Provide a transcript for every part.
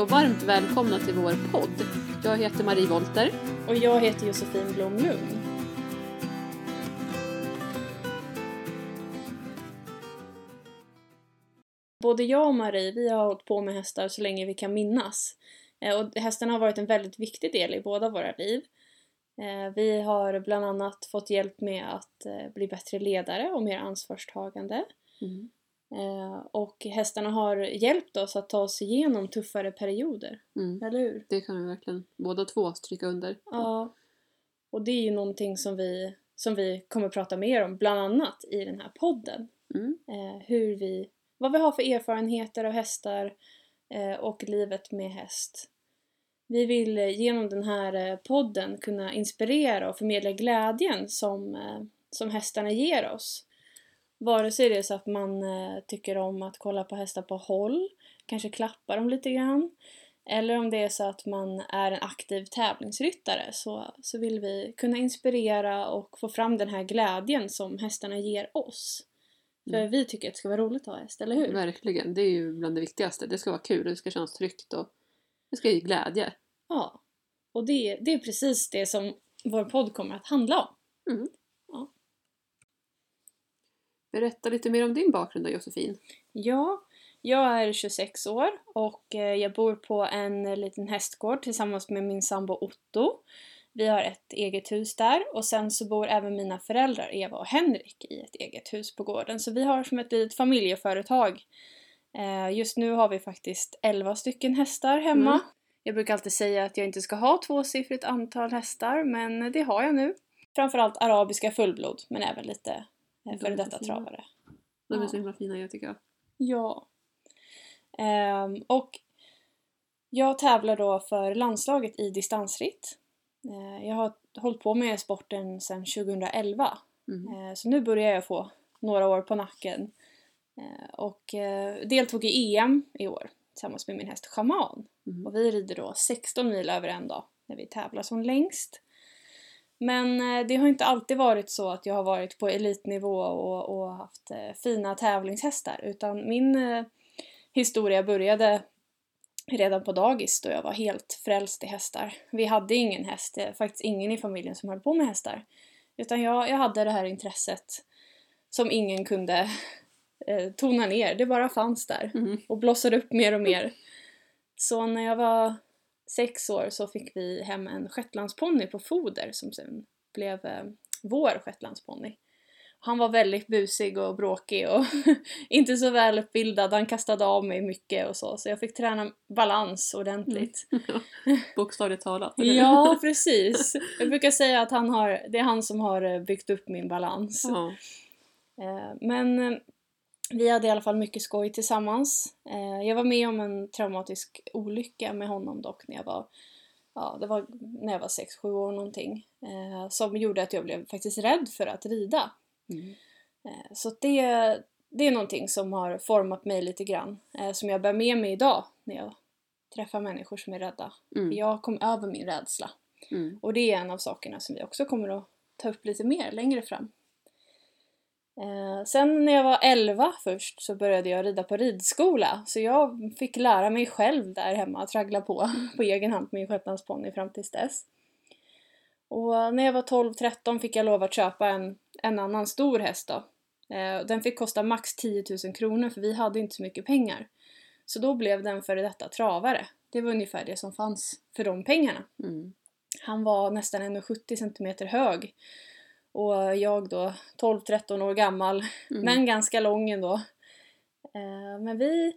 och varmt välkomna till vår podd. Jag heter Marie Volter. Och jag heter Josefin Blom Lund. Både jag och Marie, vi har hållit på med hästar så länge vi kan minnas. Eh, Och hästarna har varit en väldigt viktig del i båda våra liv. Eh, Vi har bland annat fått hjälp med att eh, bli bättre ledare och mer ansvarstagande. Mm. Eh, Och hästarna har hjälpt oss att ta oss igenom tuffare perioder, Mm. eller hur? Det kan vi verkligen båda två stryka under. Ja. Och det är ju någonting som vi, som vi kommer prata mer om, bland annat i den här podden. Mm. Eh, hur vi, vad vi har för erfarenheter av hästar eh, och livet med häst. Vi vill genom den här podden kunna inspirera och förmedla glädjen som, eh, som hästarna ger oss. Vare sig det är så att man eh, tycker om att kolla på hästar på håll, kanske klappa dem lite grann, eller om det är så att man är en aktiv tävlingsryttare så, så vill vi kunna inspirera och få fram den här glädjen som hästarna ger oss. För Mm. vi tycker att det ska vara roligt att ha häst, eller hur? Verkligen, det är ju bland det viktigaste. Det ska vara kul, det ska kännas tryggt och det ska ge glädje. Ja. Och det, det är precis det som vår podd kommer att handla om. Berätta lite mer om din bakgrund då Josefin. Ja, jag är 26 år och eh, jag bor på en liten hästgård tillsammans med min sambo Otto. Vi har ett eget hus där och sen så bor även mina föräldrar Eva och Henrik i ett eget hus på gården. Så vi har som ett litet familjeföretag. Eh, Just nu har vi faktiskt 11 stycken hästar hemma. Mm. Jag brukar alltid säga att jag inte ska ha tvåsiffrigt antal hästar men det har jag nu. Framförallt arabiska fullblod men även lite De före detta fina. travare. De är Ja. så himla fina jag tycker jag. Ja. Ehm, och jag tävlar då för landslaget i distansritt. Eh, jag har hållit på med sporten sedan 2011. Mm. Eh, så nu börjar jag få några år på nacken. Eh, och eh, deltog i EM i år tillsammans med min häst Shaman. Mm. Och vi rider då 16 mil över en dag när vi tävlar som längst. Men eh, det har inte alltid varit så att jag har varit på elitnivå och, och haft eh, fina tävlingshästar utan min eh, historia började redan på dagis då jag var helt frälst i hästar. Vi hade ingen häst, det faktiskt ingen i familjen som höll på med hästar. Utan jag, jag hade det här intresset som ingen kunde eh, tona ner, det bara fanns där Mm. och blossade upp mer och mer. Så när jag var sex år så fick vi hem en shetlandsponny på foder som sen blev eh, vår shetlandsponny. Han var väldigt busig och bråkig och inte så välutbildad, han kastade av mig mycket och så, så jag fick träna balans ordentligt. Bokstavligt talat. Ja, precis. Jag brukar säga att han har, det är han som har eh, byggt upp min balans. Eh, Men eh, vi hade i alla fall mycket skoj tillsammans. Eh, Jag var med om en traumatisk olycka med honom dock när jag var, ja, det var när jag var 6-7 år någonting. eh, Som gjorde att jag blev faktiskt rädd för att rida. Mm. Eh, Så det, det är någonting som har format mig lite grann. eh, Som jag bär med mig idag när jag träffar människor som är rädda. Mm. Jag kom över min rädsla. Mm. Och det är en av sakerna som vi också kommer att ta upp lite mer längre fram. Eh, sen när jag var 11 först så började jag rida på ridskola. Så jag fick lära mig själv där hemma att traggla på på egen hand med min shetlandsponny fram tills dess. Och när jag var 12-13 fick jag lov att köpa en, en annan stor häst då. Eh, den fick kosta max 10 000 kronor för vi hade inte så mycket pengar. Så då blev den före detta travare. Det var ungefär det som fanns för de pengarna. Mm. Han var nästan 1,70 cm hög. Och jag då 12-13 år gammal, Mm. men ganska lång ändå. Eh, men vi,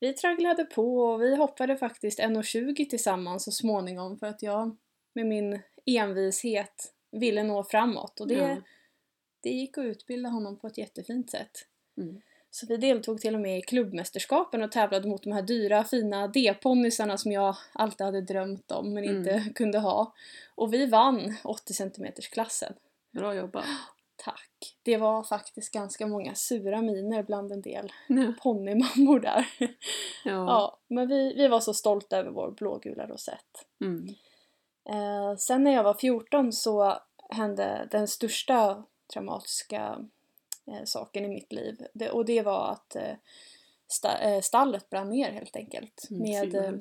vi tragglade på och vi hoppade faktiskt 1,20 tillsammans så småningom för att jag med min envishet ville nå framåt. Och det, Ja. det gick att utbilda honom på ett jättefint sätt. Mm. Så vi deltog till och med i klubbmästerskapen och tävlade mot de här dyra fina D-ponnysarna som jag alltid hade drömt om men Mm. inte kunde ha. Och vi vann 80 cm klassen. Bra jobbat. Tack! Det var faktiskt ganska många sura miner bland en del Ja. ponnymammor där. Ja. Ja, men vi, vi var så stolta över vår blågula rosett. Mm. Eh, sen när jag var 14 så hände den största traumatiska eh, saken i mitt liv. Det, och det var att eh, sta, eh, stallet brann ner helt enkelt. Mm, med eh,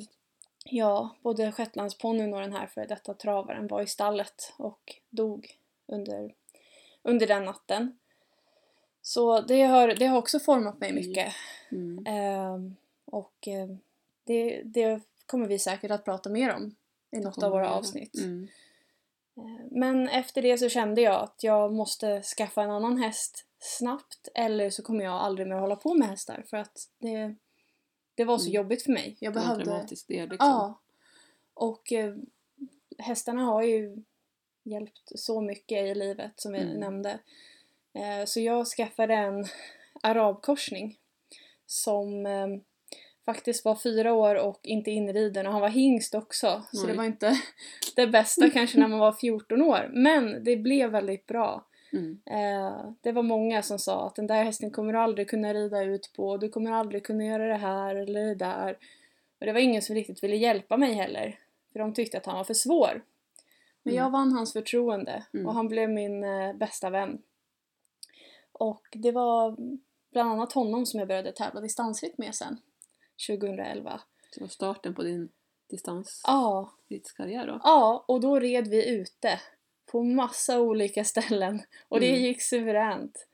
ja, både shetlandsponnyn och den här före detta travaren var i stallet och dog under, under den natten. Så det har, det har också format mig Mm. mycket. Mm. Ehm, och eh, det, det kommer vi säkert att prata mer om i något av våra avsnitt. Mm. Eh, Men efter det så kände jag att jag måste skaffa en annan häst snabbt eller så kommer jag aldrig mer hålla på med hästar för att det, det var så Mm. jobbigt för mig. Jag var en behövde... dramatisk del liksom. Ja. Och eh, hästarna har ju hjälpt så mycket i livet som vi Mm. nämnde. Eh, så jag skaffade en arabkorsning som eh, faktiskt var fyra år och inte inriden och han var hingst också. Så Oj. det var inte det bästa kanske när man var 14 år. Men det blev väldigt bra. Mm. Eh, det var många som sa att den där hästen kommer du aldrig kunna rida ut på, du kommer aldrig kunna göra det här eller det där. Och det var ingen som riktigt ville hjälpa mig heller, för de tyckte att han var för svår. Men Mm. jag vann hans förtroende Mm. och han blev min eh, bästa vän. Och det var bland annat honom som jag började tävla distansritt med sen, 2011. Så det var starten på din Ja, distansridskarriär då? Ja, och då red vi ute på massa olika ställen och det Mm. gick suveränt.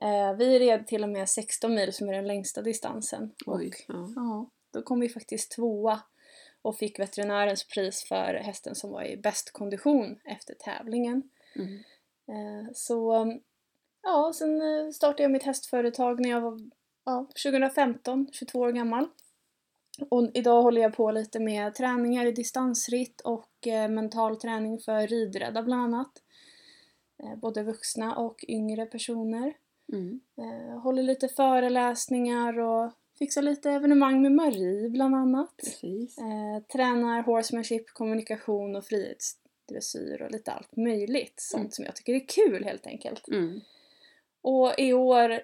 Eh, vi red till och med 16 mil som är den längsta distansen. Oj. Och, Ja. ja, då kom vi faktiskt tvåa och fick veterinärens pris för hästen som var i bäst kondition efter tävlingen. Mm. Eh, så ja, sen eh, startade jag mitt hästföretag när jag var ja, 2015, 22 år gammal. Och idag håller jag på lite med träningar i distansritt och eh, mental träning för ridrädda bland annat. Eh, både vuxna och yngre personer. Mm. Eh, håller lite föreläsningar och fixar lite evenemang med Marie bland annat. Precis. Eh, tränar horsemanship, kommunikation och frihetsdressyr och lite allt möjligt. Sånt Mm. som jag tycker är kul helt enkelt. Mm. Och i år,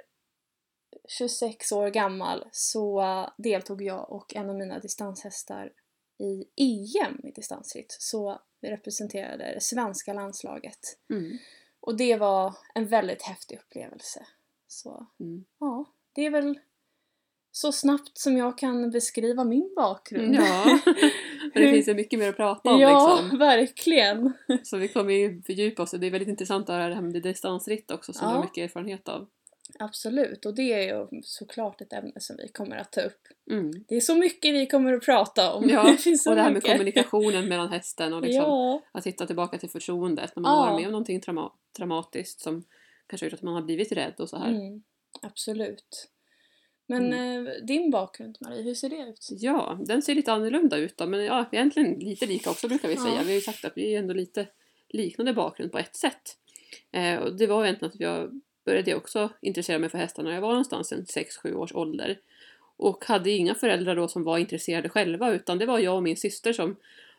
26 år gammal, så deltog jag och en av mina distanshästar i EM i distansritt. Så vi representerade det svenska landslaget. Mm. Och det var en väldigt häftig upplevelse. Så Mm. ja, det är väl så snabbt som jag kan beskriva min bakgrund. Ja, men det finns ju mycket mer att prata om ja liksom. verkligen. Så vi kommer ju fördjupa oss och det är väldigt intressant att höra det här med distansritt också som Ja. du har mycket erfarenhet av. Absolut, och det är ju såklart ett ämne som vi kommer att ta upp. Mm. Det är så mycket vi kommer att prata om. Ja, det och det här med mycket. kommunikationen mellan hästen och liksom Ja, att hitta tillbaka till förtroendet när man har Ja. varit med om någonting trauma- traumatiskt som kanske gjort att man har blivit rädd och så här. mm, absolut. Men eh, din bakgrund Marie, hur ser det ut? Ja, den ser lite annorlunda ut då, men ja, egentligen lite lika också brukar vi Ja. säga. Vi har ju sagt att vi är ändå lite liknande bakgrund på ett sätt. Eh, och det var egentligen att jag började också intressera mig för hästar när jag var någonstans en 6-7 års ålder. Och hade inga föräldrar då som var intresserade själva utan det var jag och min syster som,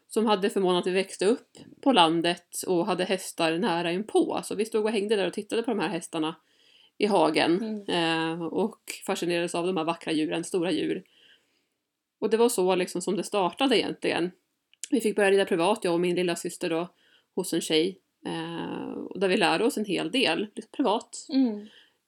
som hade förmånen att vi växte upp på landet och hade hästar nära inpå. Så vi stod och hängde där och tittade på de här hästarna i hagen Mm. eh, och fascinerades av de här vackra djuren, stora djur. Och det var så liksom som det startade egentligen. Vi fick börja rida privat, jag och min lilla syster då, hos en tjej. Eh, och där vi lärde oss en hel del, liksom privat. Mm.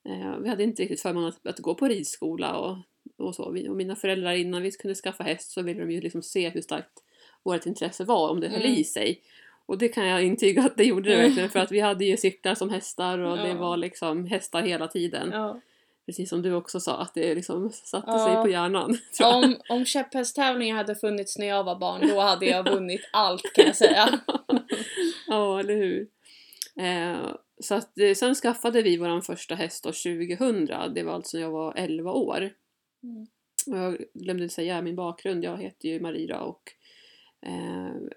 Eh, vi hade inte riktigt förmånen att, att gå på ridskola och, och så. Vi, och mina föräldrar innan vi kunde skaffa häst så ville de ju liksom se hur starkt vårt intresse var, om det höll Mm. i sig. Och det kan jag intyga att det gjorde det verkligen för att vi hade ju cyklar som hästar och det Ja. var liksom hästar hela tiden. Ja. Precis som du också sa, att det liksom satte Ja. sig på hjärnan. Om, om käpphästtävlingar hade funnits när jag var barn, då hade jag vunnit allt kan jag säga. Ja, eller hur. Eh, så att, eh, sen skaffade vi vår första häst år 2000. Det var alltså när jag var 11 år. Mm. Jag glömde säga min bakgrund. Jag heter ju Maria och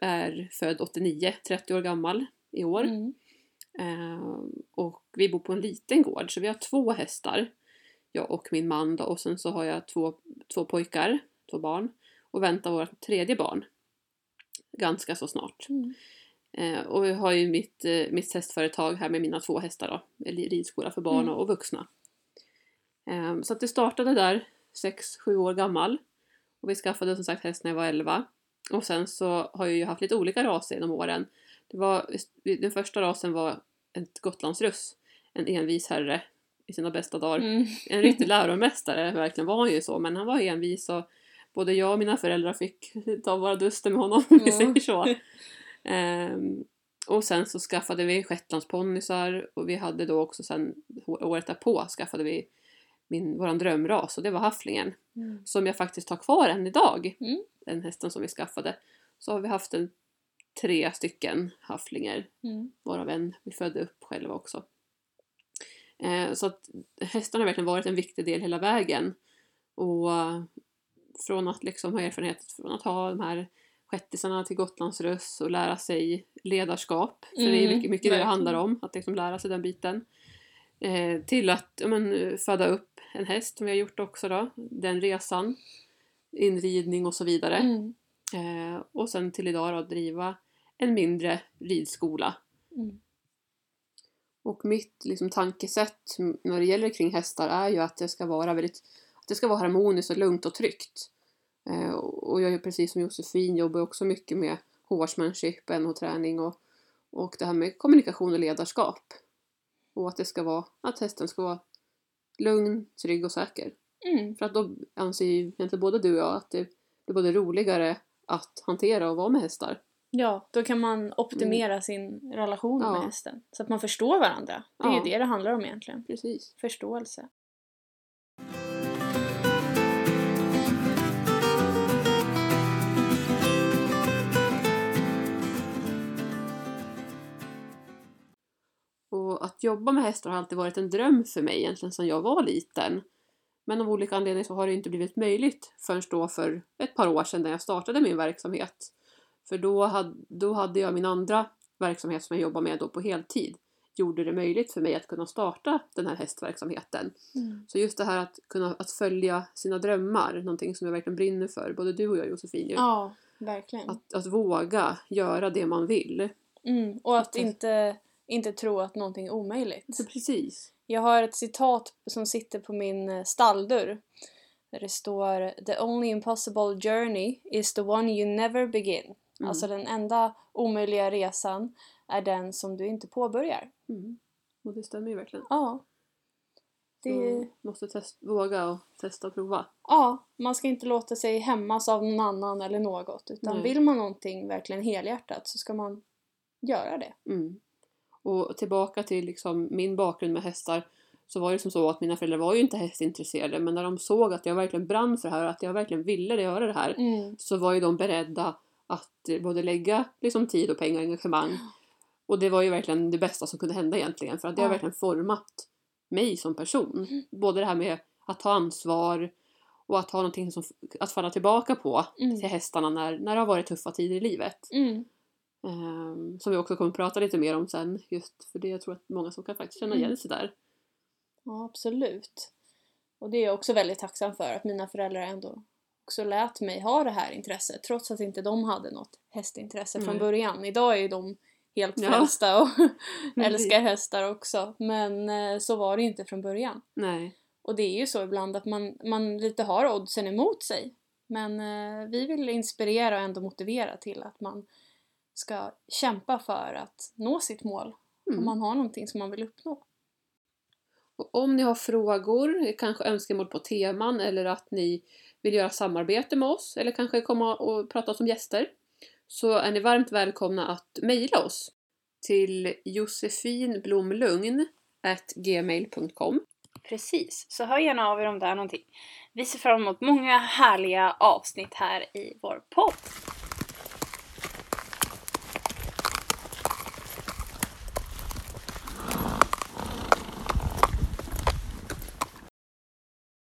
är född 89, 30 år gammal i år. Mm. Eh, och vi bor på en liten gård så vi har två hästar. Jag och min man då. Och sen så har jag två, två pojkar, två barn. Och väntar vårt tredje barn. Ganska så snart. Mm. Eh, och jag har ju mitt, eh, mitt hästföretag här med mina två hästar då. Ridskola för barn Mm. och vuxna. Eh, så att det startade där 6-7 år gammal. Och vi skaffade som sagt häst när jag var 11. Och sen så har jag ju haft lite olika raser genom åren. Det var, den första rasen var ett gotlandsruss. En envis herre i sina bästa dagar. Mm. En riktig läromästare, verkligen var han ju så. Men han var envis och både jag och mina föräldrar fick ta våra duster med honom om vi säger så. Ehm, och sen så skaffade vi shetlandsponnysar och vi hade då också sen året därpå skaffade vi min, våran drömras och det var hafflingen. Mm. Som jag faktiskt har kvar än idag. Mm. Den hästen som vi skaffade. Så har vi haft en, tre stycken hafflingar Mm. varav en vi födde upp själva också. Eh, så att hästarna har verkligen varit en viktig del hela vägen. Och eh, från att liksom ha erfarenhet från att ha de här shettisarna till Gotlandsruss och lära sig ledarskap. För det är Mm, mycket, mycket det det handlar om, att liksom lära sig den biten. Eh, till att ja, men, föda upp en häst som vi har gjort också då, den resan. Inridning och så vidare. Mm. Eh, och sen till idag då driva en mindre ridskola. Mm. Och mitt liksom, tankesätt när det gäller kring hästar är ju att det ska vara väldigt att det ska vara harmoniskt och lugnt och tryggt. Eh, och jag är precis som Josefin jobbar också mycket med horsemanship, NH-träning och, och det här med kommunikation och ledarskap. Och att det ska vara, att hästen ska vara lugn, trygg och säker. Mm. För att då anser ju egentligen både du och jag att det blir både roligare att hantera och vara med hästar. Ja, då kan man optimera sin relation Ja. med hästen. Så att man förstår varandra. Det är Ja. ju det det handlar om egentligen. Precis. Förståelse. Att jobba med hästar har alltid varit en dröm för mig egentligen sedan jag var liten. Men av olika anledningar så har det inte blivit möjligt förrän då för ett par år sedan när jag startade min verksamhet. För då hade, då hade jag min andra verksamhet som jag jobbar med då på heltid. Gjorde det möjligt för mig att kunna starta den här hästverksamheten. Mm. Så just det här att kunna att följa sina drömmar, någonting som jag verkligen brinner för, både du och jag Josefin. ju. Ja, verkligen. Att, att våga göra det man vill. Mm. Och att Att- inte, inte tro att någonting är omöjligt. Så precis. Jag har ett citat som sitter på min eh, stalldörr. Där det står The only impossible journey is the one you never begin. Mm. Alltså den enda omöjliga resan är den som du inte påbörjar. Mm. Och det stämmer ju verkligen. Ja. Det, Så måste test, våga och testa och prova. ja, man ska inte låta sig hämmas av någon annan eller något. Utan Nej. vill man någonting verkligen helhjärtat så ska man göra det. Mm. Och tillbaka till liksom min bakgrund med hästar så var det som så att mina föräldrar var ju inte hästintresserade men när de såg att jag verkligen brann för det här och att jag verkligen ville göra det här Mm. så var ju de beredda att både lägga liksom, tid och pengar och engagemang. Och det var ju verkligen det bästa som kunde hända egentligen för att det har verkligen format mig som person. Mm. Både det här med att ta ansvar och att ha någonting som, att falla tillbaka på Mm. till hästarna när, när det har varit tuffa tider i livet. Mm. Ehm, som vi också kommer att prata lite mer om sen just för det jag tror att många som kan faktiskt känna Mm. igen sig där. Ja, absolut. Och det är jag också väldigt tacksam för att mina föräldrar ändå också lät mig ha det här intresset trots att inte de hade något hästintresse från Nej. början. Idag är ju de helt Ja. frälsta och Precis. älskar hästar också. Men eh, så var det inte från början. Nej. Och det är ju så ibland att man, man lite har oddsen emot sig. Men eh, vi vill inspirera och ändå motivera till att man ska kämpa för att nå sitt mål. Om Mm. man har någonting som man vill uppnå. Och om ni har frågor, kanske önskemål på teman eller att ni vill göra samarbete med oss eller kanske komma och prata som gäster så är ni varmt välkomna att mejla oss till josefinblomlugn@gmail.com Precis, så hör gärna av er om det är någonting. Vi ser fram emot många härliga avsnitt här i vår podd.